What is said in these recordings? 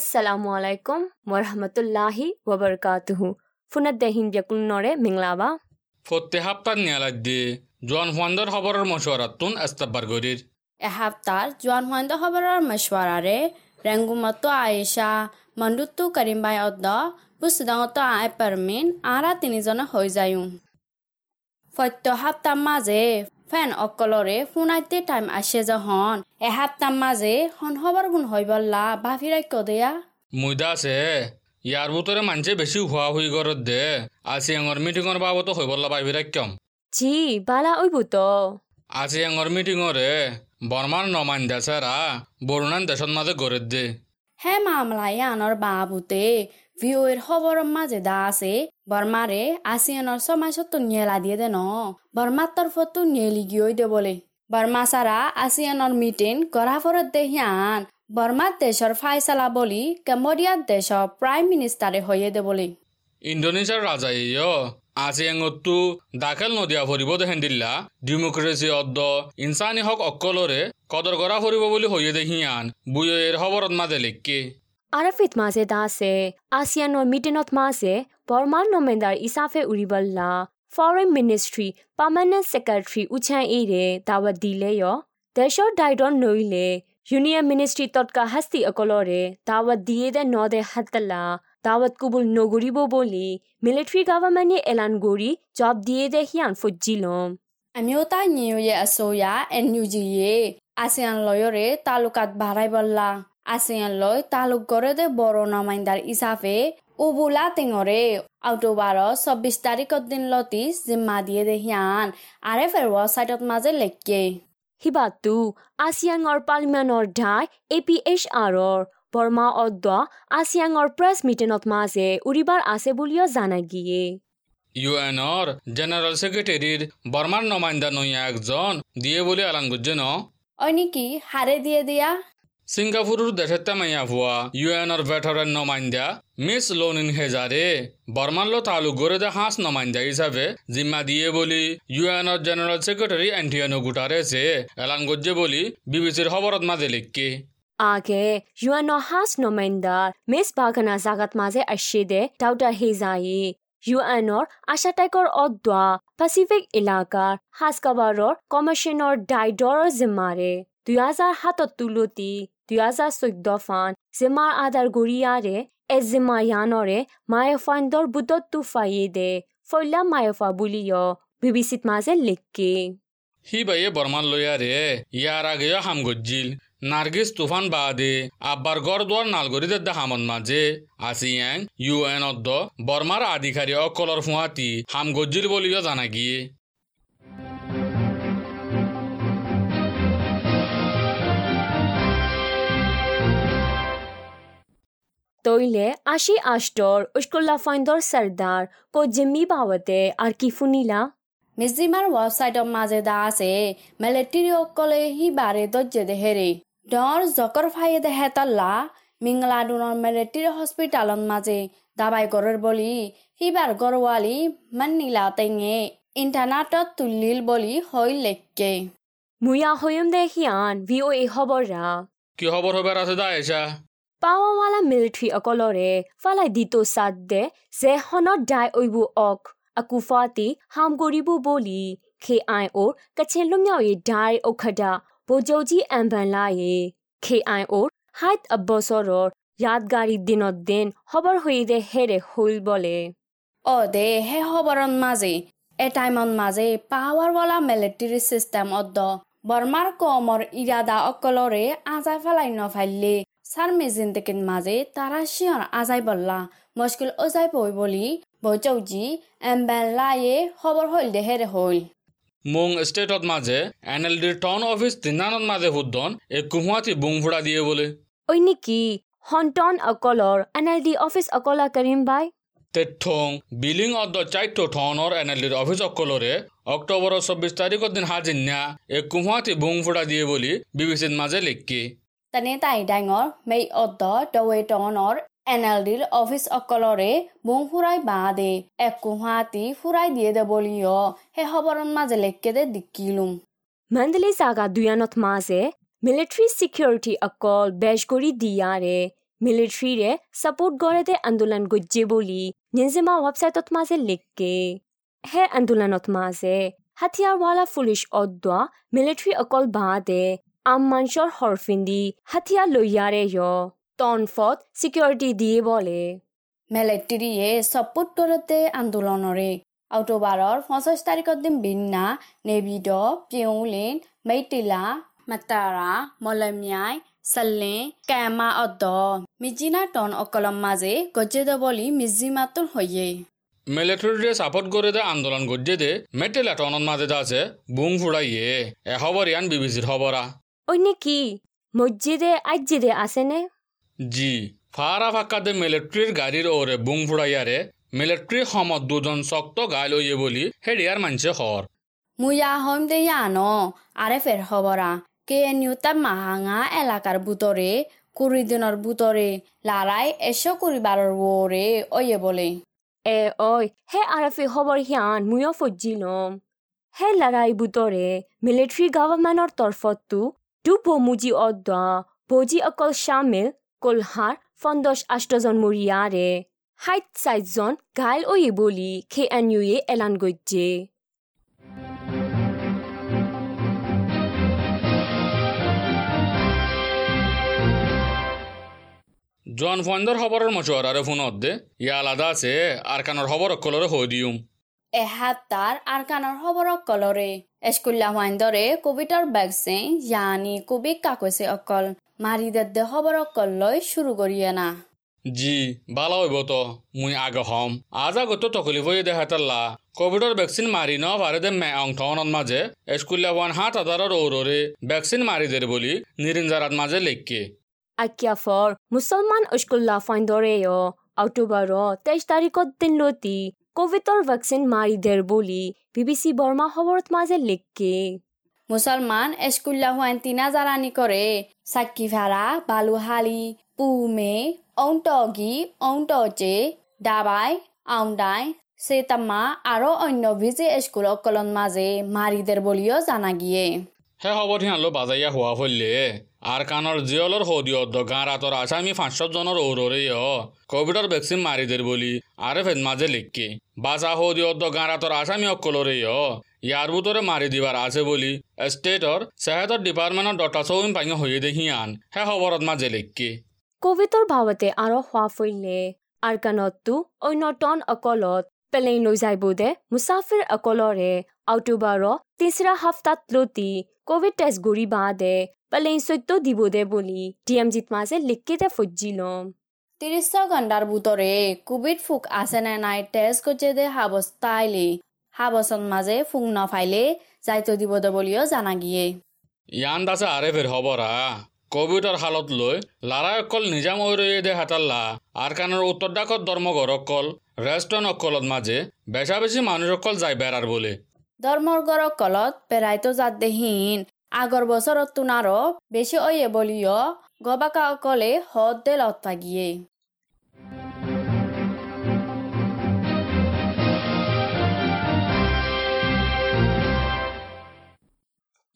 السلام عليكم ورحمة الله وبركاته فنت دهين جاكل نوري منغلابا فوتي هابتا نيالات دي جوان هواندر حبر مشوراتون استبار غرير احابتار جوان هواندر حبر مشوارا ري رنگو متو آئيشا مندوتو کرم بای ادا بسدان تو آئي پرمين آرا تنزون حوزايون فوتي هابتا مازه ফেন অকলৰে শুনাইতে টাইম আসে যহন। এহাপ্তাহ মাজে হন খবৰ গুণ হৈ বল্লা বাফিৰাই কদেয়া মুইদা আছে ইয়ার ভিতরে মানছে বেশি হুয়া হুই করত দে। আজি এঙর মিটিংর বাবত হই বললা পাইবি রাখম Ji bala oibuto. আজি এঙর মিটিংরে বর্মার নমান দেশেরা বরুণান দেশত মাঝে গড়ে দে। হে মামলাই আনৰ বাবুতে ভিঅ'ৰ খবৰৰ মাজে দা আছে। বৰ্মাৰে আসিয়ানৰ সমাজতো নিয়েলা দিয়ে দে ন বৰ্মাৰ তৰফতো নিয়েলি গিয়ে দে বলে বৰ্মা চাৰা আসিয়ানৰ মিটিং গঢ়াফৰত দে হিয়ান বৰ্মাৰ দেশৰ ফাইচালা বলি কেম্বোডিয়াৰ দেশৰ প্ৰাইম মিনিষ্টাৰে হৈয়ে দে বলে ইন্দোনেছিয়ার রাজা ইয় আজি এঙতু দাখেল নদিয়া ফুরিব দেখেন দিল্লা। ডেমোক্রেসি অদ্দ ইনসানি হক অকলরে কদর করা ফুরিব বলি হইয়ে দেখিয়ান বুয়ের খবরত মাঝে লিখকে। Arafat maze da se ASEAN no meeting of maze Burma nomendar Isafe Uribal la Foreign Ministry Permanent Secretary Uchan A တဲ့ဒါဝဒီလဲရော The short die don't know လေ Union Ministry totka hasti akolo de ဒါဝဒီရဲ့ no de hatla ဒါဝတ်ကူဘုလ်နိုဂူရီဘိုဘိုလီ Military Government ရဲ့ Elan Gori job ဒီရဲ့ Hian Fujilom အမျိုးသားညီညွတ်ရေးအစိုးရ NUG ရဲ့ ASEAN lawyer တွေတာလုကတ်ဘာရိုင်ဘလာ ASEAN-লৈ তালুক দে বড় নমাইন্দাৰ হিচাপে উবুলা টেঙৰে অক্টোবৰৰ চৌব্বিছ তাৰিখৰ দিন লতি জিম্মা দিয়ে দে হিয়ান আৰে ফেৰুৱা চাইডত মাজে লেকে সিবাতু আছিয়াঙৰ পাৰ্লিমেণ্টৰ ধাই এ পি এইচ আৰৰ বৰ্মা অদ্বা আছিয়াঙৰ প্ৰেছ মিটিঙত মাজে উৰিবাৰ আছে বুলিও জানা গিয়ে ইউ এনৰ জেনেৰেল ছেক্ৰেটেৰীৰ বৰ্মাৰ নমাইন্দা নৈ একজন দিয়ে বুলি এলান ন অ নেকি হাৰে দিয়ে দিয়া সিঙ্গাপুরের দেশের তেমাইয়া ভুয়া ইউএনর ভেটরের নমাইন্দা মিস লোনিন হেজারে বর্মাল্লো তালুক গড়ে দে হাঁস নমাইন্দা হিসাবে জিম্মা দিয়ে বলি ইউএনর জেনারেল সেক্রেটারি অ্যান্টিয়ানো গুটারেছে এলান গজ্জে বলি বিবিসির খবরত মাঝে লিখকে। আগে ইউএনও হাস নমেন্দার মিস বাগানা জাগাত মাঝে আশিদে ডাউটার হেজাই ইউএনর আশাটাইকর অদ্দা প্যাসিফিক এলাকার হাসকাবারর কমিশনার ডাইডর জিম্মারে দুই হাজার হাতত তুলতি। চৈধ্য ফান জিম্মার আদার গড়িয়ারে এ জিম্মা ইয়ানরে মায়েফাইন্দর বুদত তুফাইয়ে দে ফৈলা মায়েফা বুলিয় বিবিসিত মাঝে লিখকে হি বাইয়ে বর্মান লইয়ারে ইয়ার আগেও হাম গজ্জিল নার্গিস তুফান বাদে আব্বার গড় দুয়ার নালগরিদের দা হামন মাঝে আসিয়াং ইউএন অদ্দ বর্মার আধিকারী অকলর ফুয়াতি হাম গজ্জিল বলিও জানা গিয়ে তৈলে আশি আষ্টর উস্কুল্লা ফাইন্দর সর্দার কো জিম্মি বাবতে আর কি ফুনিলা মিজিমাৰ ৱেবছাইটৰ মাজে দা আছে মেলেট্ৰি অকলে সি বাৰে দৰ্জে দেহেৰে ডৰ জকৰ ফায়ে দেহে তল্লা মিংলাডুনৰ মেলেট্ৰি হস্পিটালৰ মাজে দাবাই গৰৰ বলি সিবাৰ গৰৱালি মান্নিলা টেঙে ইণ্টাৰনেটত তুলিল বলি হৈ লেকে মুয়া হয়ম দে হিয়ান ভিওএ খবররা কি খবর হবে আছে দা পাৱাৱালা মিলিট্ৰী অকলৰে ফালাই দিত চাদ দে জেহনত ডাই ঐব অক আকুফাতি হাম কৰিব বুলি খে আই ঔৰ কাছে লুমিয়াৱে ডাই ঔষধা বজৌজি এম্বেন লায়ে খে আই ঔৰ হাইত অবছৰৰ য়াদগাৰী দিনত দিন খবৰ হৈ দে হেৰে হল বলে। অ দে হে খবৰৰ মাজে এটাইমন মাজে পাৱাৰৱালা মিলিট্ৰী চিষ্টেম অদ্দ বৰ্মাৰ কমৰ ইৰাদা অকলৰে আজাই ফেলাই নফাইলে। নফাইলে চাৰ মেজিন্দেকিন মাজে তাৰা চিঞৰ আজাই বল্লা। মুস্কিল অজাই পই বুলি বৈচৌজি এম্বেন লায়ে খবৰ হইল দে হেৰে হইল। মুং স্টেটত মাঝে এনএলডির টাউন অফিস তিনানত মাঝে হুদ্দন এক কুহুয়াতি বুং ফুড়া দিয়ে বলে। ওই নিকি? হন্টন অকলর এনএলডি অফিস অকলা করিম বাই। তেঠং বিলিং অদ্দ চাইট টাউনৰ এনএলডির অফিস অকলরে অক্টোবর চব্বিশ তারিখৰ দিন হাজিন্যা এক কুহুয়াতি বুং ফুড়া দিয়ে বলি বিবিসির মাঝে লিখকে। তেনে তাই ডাঙৰ মেই অদ্দ দৱে টাউনৰ এন এল ডিৰ অফিচ অকলৰে বুং বাদে এক কুহাতি ফুৰাই দিয়ে দে বলিও সেই খবৰৰ মাজে লেকে দে দিকিলুম Mandalay Saga Duyanot Maze, Military Security Akol Beshgori Diyare মিলিটারিৰে ছাপোৰ্ট গড়েতে আন্দোলন গজ্জে বুলি নিজিমা ৱেবছাইটত মাজে লিখকে হে আন্দোলনত মাজে হাথিয়াৰৱালা পুলিচ অদ্ৱা মিলিটাৰী অকল বাদে আম মাংসৰ হৰ্ফিন্দী হাঠিয়া লৈয়াৰে বলে। আন্দোলনৰে। অক্টোবৰৰ পঞ্চাছ তাৰিখৰ দিন বিন্না নেবিদ পিউলিন মেইটিলা মাতাৰা মলমিয়াই চাল্লে কেমা অদ মিজিনা টন অকলম মাজে গজ্য়েদী মিজি মাটো আন্দোলন গজেদে মেটেলা টন মাজে আছে অন্য কি মসজিদে আজিদে আছেনে জি ফারা ফাক্কা দে মিলিটারির গাড়ির ওরে বুং ফুড়াইয়ারে মিলিটারি সমত দুজন শক্ত গাইল ওয়ে বলি হেডিয়ার মানছে হর মুয়া হম দে ইয়ানো আরে ফের খবরা কে এন ইউ তার মাহাঙা এলাকার বুতরে কুড়ি দিনের বুতরে লারাই এসো কুড়ি বারোর ওরে ওয়ে বলে এ ঐ হে আৰফি খবৰ সিয়ান ময়ো ফজিলম হে লৰাই বুটৰে মিলিটাৰী গভৰ্ণমেণ্টৰ তৰফতো দু বমুজি অদ্দা বজি অকল চামিল কলহাৰ ফন্দছ আষ্টজন মৰিয়াৰে সাত চাৰিজন ঘাইল ঐ বুলি খে এন ইউয়ে এলান গজ্জে জন ফন্দর খবরের মশওয়ারারে ফোনত দে ইয়া আলাদা আছে আর কানোর খবর অকলরে হই দিউম এহাত্তার আর কানার খবর অকলরে এস্কুল্লা হাইন্দরে কোভিডর ভ্যাকসিন ইয়ানি কোভিড কাকৈছে অকল মারি দে খবর অকল লৈ শুরু করিয়ে না জি ভালো হইব তো মুই আগে হম। আজ আগত তকলিফ হয়ে দেখাতাল্লা কোভিডর ভ্যাকসিন মারি ন পারে দে মে অংঠনত মাঝে স্কুলে ওয়ান হাত হাজারের ঔররে ভ্যাকসিন মারি দের বলি নিরিঞ্জারাত মাঝে লেখকে। আকিয়াফৰ মুছলমান স্কুল্লা ফাইণ্ডৰে অক্টোবৰ তেইছ তাৰিখত দিন লতি কোভিডৰ ভেকচিন মাৰি দেৰ বুলি বি বি চি বৰ্মা খবৰত মাজে লিখকে মুসলমান এস্কুল্লা হুয়ান তিনা জারানি করে সাক্কি ভাড়া বালুহালি পুমে অংটগি অংটজে ডাবাই আউন্ডাই সেতাম্মা আরও অন্য ভিজে স্কুল অকলন মাঝে মারিদের বলিও জানা গিয়ে। হে খবর হিয়ালো বাজাইয়া হওয়া ফললে আর কানর জিয়লর হদিয়ত গাঁ রাতর আসামি পাঁচশো জনের ঔররে কোভিডর ভ্যাকসিন মারি দের বলি আরে ফেদ মাঝে লিখকে বাসা হদিয়ত গাঁ রাতর আসামি অকলরে ইয়ার ভিতরে মারি দিবার আছে বলি স্টেটর সেহেতর ডিপার্টমেন্টর ডটা চৌন পাঙে হয়ে দেখিয়ান হে খবরত মাঝে লিখকে। কোভিডৰ ভাৱতে আৰু হোৱা ফৈলে আৰকানতটো অন্য টন অকলত পেলেই লৈ যাইব দে মুছাফিৰ অকলৰে। অক্টোবৰ তিছৰা সপ্তাহত লতি কোভিড টেষ্ট ঘূৰি বাদে পেলেই চৈত্য দিব দে বুলি ডি এম জিত মাজে লিখিতে ফজিলম তিরিশ ঘণ্টার ভিতরে কোভিড ফুক আছে না নাই টেস্ট করছে দে হাবস্তাইলে হাবসন মাঝে ফুক নফাইলে যাইতো দিব দে বলিও জানা গিয়ে ইয়ান দাসে আরে ফের খবরা কোভিডর হালত লৈ লারা অকল নিজাম ওই দে হাতাল্লা আর কানের উত্তর ডাকত ধর্মঘর অকল রেস্টুরেন্ট অকলত মাঝে বেশা বেশি মানুষ অকল যায় বেড়ার বলে ধর্মর্গর কলত পেরাইতো যাত দেহীন আগর বছরত তুনারো বেশি ওয়ে বলিও গবাকা অকলে হদ দে লতা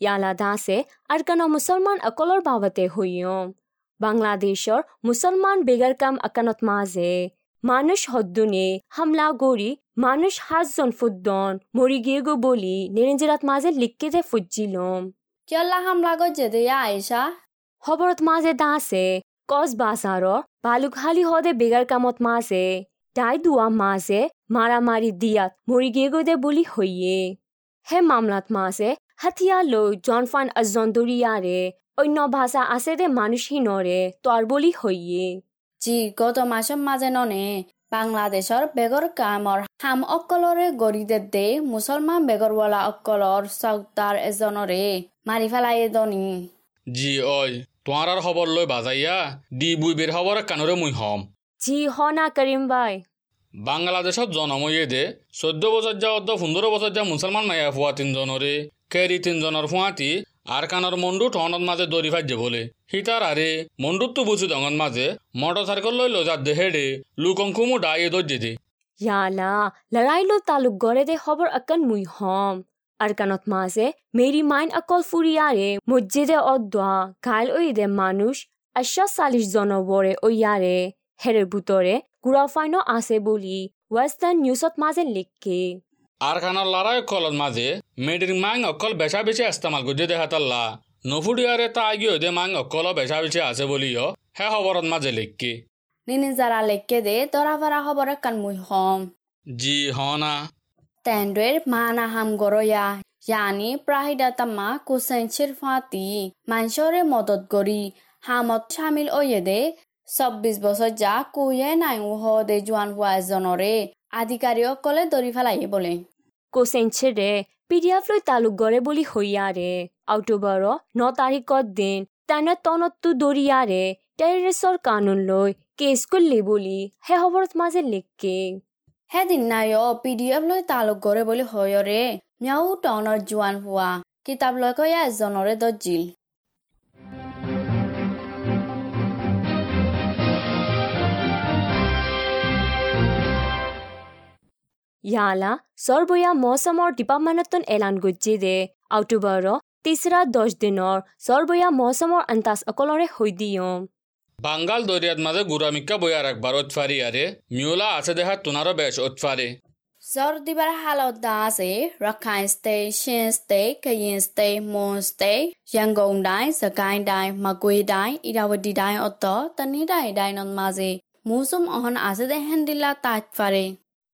ইয়ালা দাসে আৰকানৰ মুছলমান অকলৰ বাবতে হৈয়ম বাংলাদেশৰ মুছলমান বেগাৰ কাম আকানত মাজে। মানুষ হদ্দুনে হামলা গৰি মানুষ সাতজন ফুদ্দন মৰি গিয়ে গো বলি নিৰঞ্জিৰাত মাজে লিখিতে ফুজিলম কিয়ল্লা হামলা গজ্জে দে আয়েশা খবৰত মাজে দাসে কচ বাজাৰৰ বালুকশালী হদে বেগাৰ কামত মাজে দাই দুৱা মাজে মাৰামাৰি দিয়াত মৰি গিয়ে গো দে বুলি হৈয়ে হে মামলাত মাজে হাতিয়া লৈ জনফান আজন দৰিয়াৰে অন্য ভাষা আছে দে মানুষহীনৰে তর বলি হৈয়ে জি গত মাসের মাঝে ননে বাংলাদেশৰ বেগৰ কামৰ হাম অকলৰে গৰিদে দে মুছলমান বেগৰৱালা অকলৰ চৌকদাৰ এজনৰে। মাৰি পেলাই দনি জি অই তোমার আর খবর লই বাজাইয়া দি বুই বের খবর কানরে মুই হম। জি হনা করিম বাই। বাংলাদেশত জনময়ে দে চৈধ্য বছর যা অর্ধ পোন্ধৰ বছৰ যা মুছলমান মায়া ফুয়া তিনজনৰে কেৰি তিনজনেৰ ফুয়াতি আর কানৰ মন্ডু টনত মাঝে দৌড়ি ফাইজে বলে। হিতার আরে মন্ডুত তো বুঝি দঙন মাঝে মোটর সাইকেল লই লজাত দে হেডে লুকংকুমু ডাইয়ে দৌড়ে দে ইয়ালা লৰাইলো তালুক গড়ে দে খবৰ অকন মুই হম। আৰকানত মাজে মেৰি মাইন অকল ফুৰিয়াৰে মছজিদে অদ্দোৱা ঘাইল ঐ দে মানুষ Asha Salish Zonobore Oyare Herebutore Gurafaino Asebuli Western Newsot Mazen Likke আরখানার লড়াই কলত মাঝে মেডির মাং অকল বেচা বেছে ইস্তেমাল করছে দেখাতাল্লা নফুডিয়ারে তা আগিয়ে দে মাং অকল বেচা বেচি আছে বলিও হে খবরত মাঝে লেখকে। নিনি যারা লেখকে দে দরা ভরা খবর কান মুই হম। জি হ না তেন্দ্রের মানা হাম গরয়া yani prahidatamaa kusenchir ফাতি মানসরে মদত গরি হামত শামিল ওয়েদে চব্বিশ বছর যা কুয়ে নাই দে জোৱান হোৱা এজনৰে আধিকাৰীসকলে ধৰি পেলাই বোলে। কোচেঞ্চেৰে লৈ তালুক গড়ে বুলি হৈয়াৰে অক্টোবৰৰ ন তাৰিখত দিন তেনে তনতটো দৰিয়াৰে টেৰৰিষ্টৰ কানুন লৈ কেস কৰিলে বলি। সেই খবৰত মাজে লিখকে। হেদিন নাই অ পি ডি এফ লৈ তালুক গড়ে বুলি হয়ৰে মিয়াউ টাউনৰ জোৱান হুয়া। কিতাপ লৈ কয়া এজনৰে দজিল ইয়ালা সৰ্বয়া মৌচমৰ ডিপাৰ্টমেণ্টত এলান গজ্জি দে অক্টোবৰৰ তিছৰা দহ দিনৰ সৰ্বয়া মৌচমৰ আন্তাজ অকলৰে হৈ দিয়ম বাঙ্গাল দরিয়াত মাঝে গুড়ামিকা বইয়ার একবার ওতফারি আরে মিউলা আছে দেখা তুনারও বেশ ওতফারে জ্বৰ দিবাৰ হালত দা আছে Rakhine state Shan state Kayin state Mon state Yangon die Sagaing ডাই মাগুই ডাই ইৰাৱতী ডাই অত তনি ডাই ডাইনত মাজে মুচুম অহন আছে দে হেন্দিলা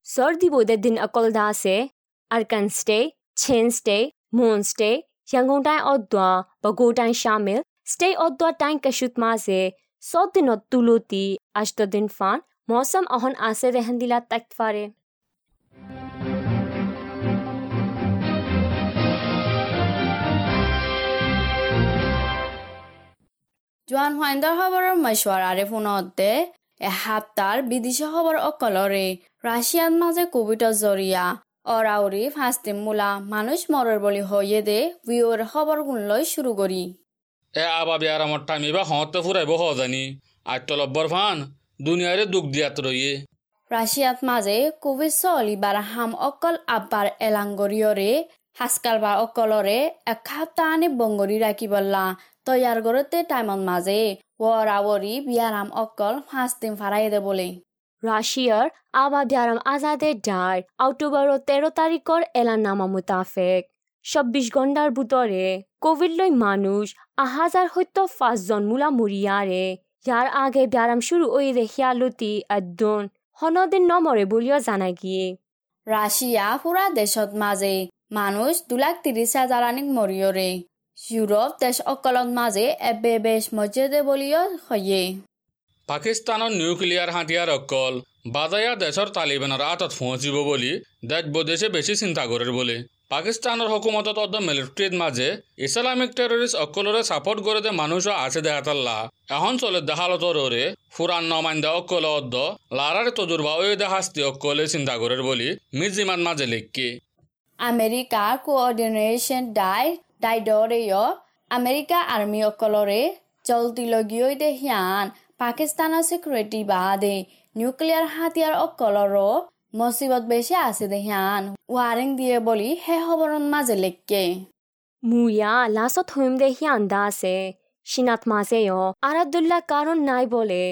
তাত ফাৰে Sordi bode din akol da se Arkan stay, Chen stay, Moon stay, Yangon dai odwa, Bago dai shamil, stay odwa dai kashut ma se, so dinot tuluti, ashto din fan, मौसम अहन आसे रहन दिला तक फारे জোৱান হোৱাইণ্ডৰ খবৰৰ এসপ্তাহ বিদেশি খবৰ অকলৰে। রাশিয়ার মাঝে কোভিডর জরিয়া অরাউরি ফাঁসতে মূলা মানুষ মরর বলি হইয়ে দে ভিওর খবর গুনলই শুরু করি এ আবা বিয়ার আমার টাইম এবার হতে ফুরাইব হ জানি আর তলব্বর ফান দুনিয়ারে দুঃখ দিয়াত রইয়ে রাশিয়াত মাঝে কোভিড চলিবার হাম অকল আব্বার এলাঙ্গরিয়রে হাসকালবার অকলরে এক সপ্তাহ বঙ্গরি রাখিবল্লা তৈয়ার করতে টাইমত মাঝে ওয়ারাওয়ারি বিয়ারাম অকল ফাঁস দিন ফারাই দে বলে। রাশিয়ার আবাদিয়ারাম আজাদে ডার অক্টোবর তেরো তারিখর এলানামা মোতাফেক। চব্বিশ ঘণ্টার ভিতরে কোভিড লৈ মানুষ আহাজার সত্য পাঁচজন মূলা মরিয়ারে ইয়ার আগে ব্যারাম শুরু ওই দেখিয়ালতি একদন হনদিন নমরে বলিও জানা গিয়ে। রাশিয়া পুরা দেশত মাঝে মানুষ দু লাখ ত্রিশ হাজার আনিক মরিয়রে ইউরোপ দেশ অকলত মাজে এবে বেশ মজেদে বলিও হয়ে পাকিস্তানৰ নিউক্লিয়াৰ হাতিয়াৰ অকল বাজায়া দেশৰ তালিবানৰ আঁতত পहुঁচিব বুলি দেশ বদেশে বেছি চিন্তা কৰে বোলে। পাকিস্তানৰ হুকুমতত অদ্দ মিলিট্ৰিৰ মাজে ইছলামিক টেৰৰিষ্ট অকলৰে ছাপৰ্ট কৰে দে মানুহ আছে দেহাতাল্লা এখন চলে দেহালতরে ফুরান নমাইন্দা অকল অদ্দ লারার তজুরবা ওই দেহাস্তি অকলে চিন্তা করে বলি মির্জিমান মাঝে লিখকে আমেরিকাৰ কোঅৰ্ডিনেশ্যন ডাই তাই দৰেয় আমেৰিকা আৰ্মীসকলৰে জলদি লগিয়ৈ দে পাকিস্তানৰ ছিকিউৰিটি বাদে নিউক্লিয়াৰ হাতিয়াৰ অকলৰো মচিবত বেছি আছে দে সিয়ান ৱাৰিং দিয়ে বুলি সেই খবৰৰ মাজে লেকে মুয়া লাছত হৈম দে সিয়ান দা আছে। সিনাত মাজেয় আৰাদুল্লা কাৰণ নাই বোলে।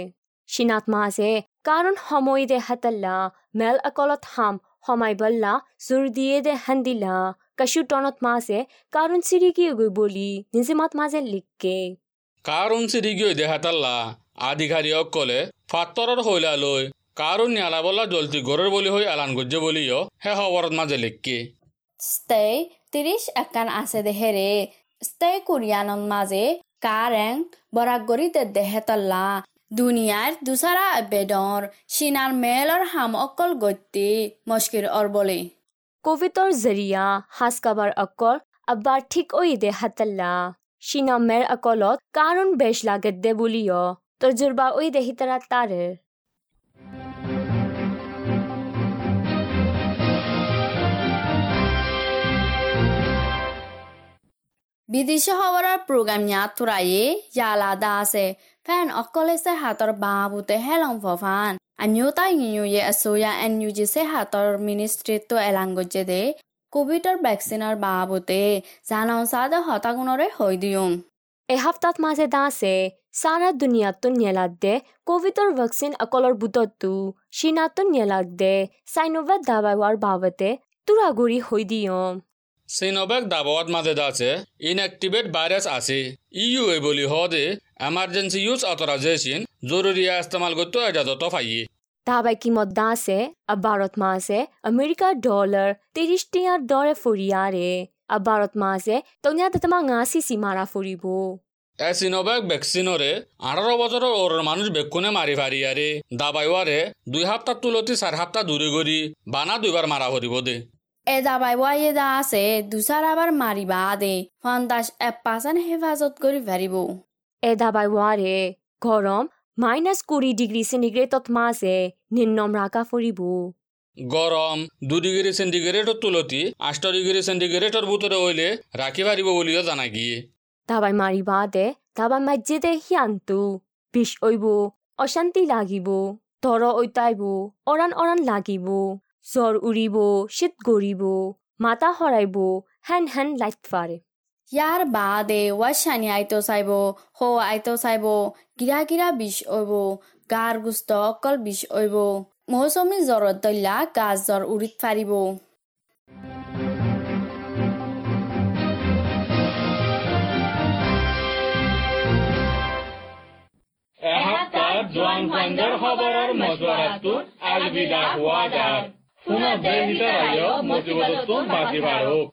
সিনাত মাজে কাৰণ সময় দে হাতাল্লা। মেল অকলত হাম সমাই বল্লা। জোৰ দিয়ে দে হান্দিলা কশু টনত মাঝে কারণ সিঁড়ি গিয়ে গই বলি নিজে মাত মাঝে লিখকে কারণ সিঁড়ি গিয়ে দেহাতাল্লা আধিকাৰী অকলে ফাত্তৰৰ হৈলা লৈ কাৰো নিয়ালাবলা জলতি গৰৰ বুলি হৈ এলান গজ্জে বুলিও সেই খবৰত মাজে লিখকি ষ্টে ত্ৰিশ একান আছে দেহেৰে ষ্টে কোৰিয়ানৰ মাজে কাৰেং বৰাগৰি দে দেহেতল্লা দুনিয়াৰ দুচাৰা আবেদনৰ চীনাৰ মেলৰ হাম অকল গতি মস্কিৰ অৰবলে কোভিডৰ জৰিয়া সাজ কাবাৰ অকল আব্বাৰ ঠিক ঐ দে হাতাল্লা চীনা মেৰ অকলত, কাৰণ বেছ লাগে দে বুলিও তজুরবা ওই দেহি তারা তারের বিদেশি খবৰৰ প্ৰগ্ৰাম ইয়াত ইয়ালাদা আছে। ফেন অকলে হাতৰ বাঁহবোতে হেলং ফফান আমিও তাই নিউয়ে আছোয়া এন ইউ জি চে হাতৰ মিনিষ্ট্ৰিটো এলাং গজে দে কোভিডৰ ভেকচিনৰ বাঁহবোতে জানাও চাদে হতাগুণৰে হৈ দিওঁ। এসপ্তাহত মাঝে দাসে সারা দুনিয়াতো নিয়ালাদে কোভিডর ভ্যাকসিন আকলর বুতত্তু চীনাতো নিয়ালাদে সাইনোভেট দাবাইওয়ার বাবতে তুরাগুড়ি হই দিয়ম সিনোভেক দাবাওয়াত মাঝে দাছে ইনঅ্যাক্টিভেট ভাইরাস আছে। ইউ এ বলি হদে এমার্জেন্সি ইউজ অথরাইজেশন জরুরি ইস্তেমাল করতে এজাজত পাইয়ে দাবাই কিমত দাসে ভারত মাসে আমেরিকা ডলার তিরিশ টিয়ার দরে ফুরিয়ারে ভারত মাসে তনিয়া দতমা গাছি সীমারা ফুরিব। এ সিনোভেক ভ্যাকসিনরে আঠারো বছরের ওর মানুষ বেক্ষণে মারি ফারিয়ারে। দাবাইওয়ারে দুই সপ্তাহ তুলতি চার সপ্তাহ দূরে গড়ি বানা দুইবার মারা হরিব দে। এ দাবাই ওয়াইয়ে দা আছে দুসার আবার মারিবা দে ফান্দাস এ পাসান হেফাজত কৰি ফাৰিব এ দাবাই ওয়ারে গরম মাইনাস কুড়ি ডিগ্রি সেন্টিগ্রেডত মাসে নিম্নম রাখা ফুরিব গরম দু ডিগ্রি সেন্টিগ্রেডর তুলতি আষ্ট ডিগ্রি সেন্টিগ্রেডর ভিতরে হইলে রাখি পারিব বলিও জানা গিয়ে দাবাই মারিবা দে দাবাই মাজ্জেদে হিয়ান্তু বিষ ওইব অশান্তি লাগিব দর ঐতাইব অরান অরান লাগিব জ্বর উড়িব শীত গড়িব মাথা হরাইব হেন হেন লাইট ফারে ইয়াৰ বাদে ৱাচানি আইতো চাইব হো আইতো চাইব গিৰা গিৰা বিষ অইব গাৰ গুস্ত অকল বিষ অইব মৌচুমী জ্বৰত দল্যা গাছ জ্বৰ উৰিত ফাৰিব। এসপ্তাহ জোৱান ফাইণ্ডাৰ খবৰৰ মজুৱাৰাটো আলবিদা হোৱা যায় পুনৰ দেহ ভিতৰত আহিও মজিবতটো বাজি বাঢ়ক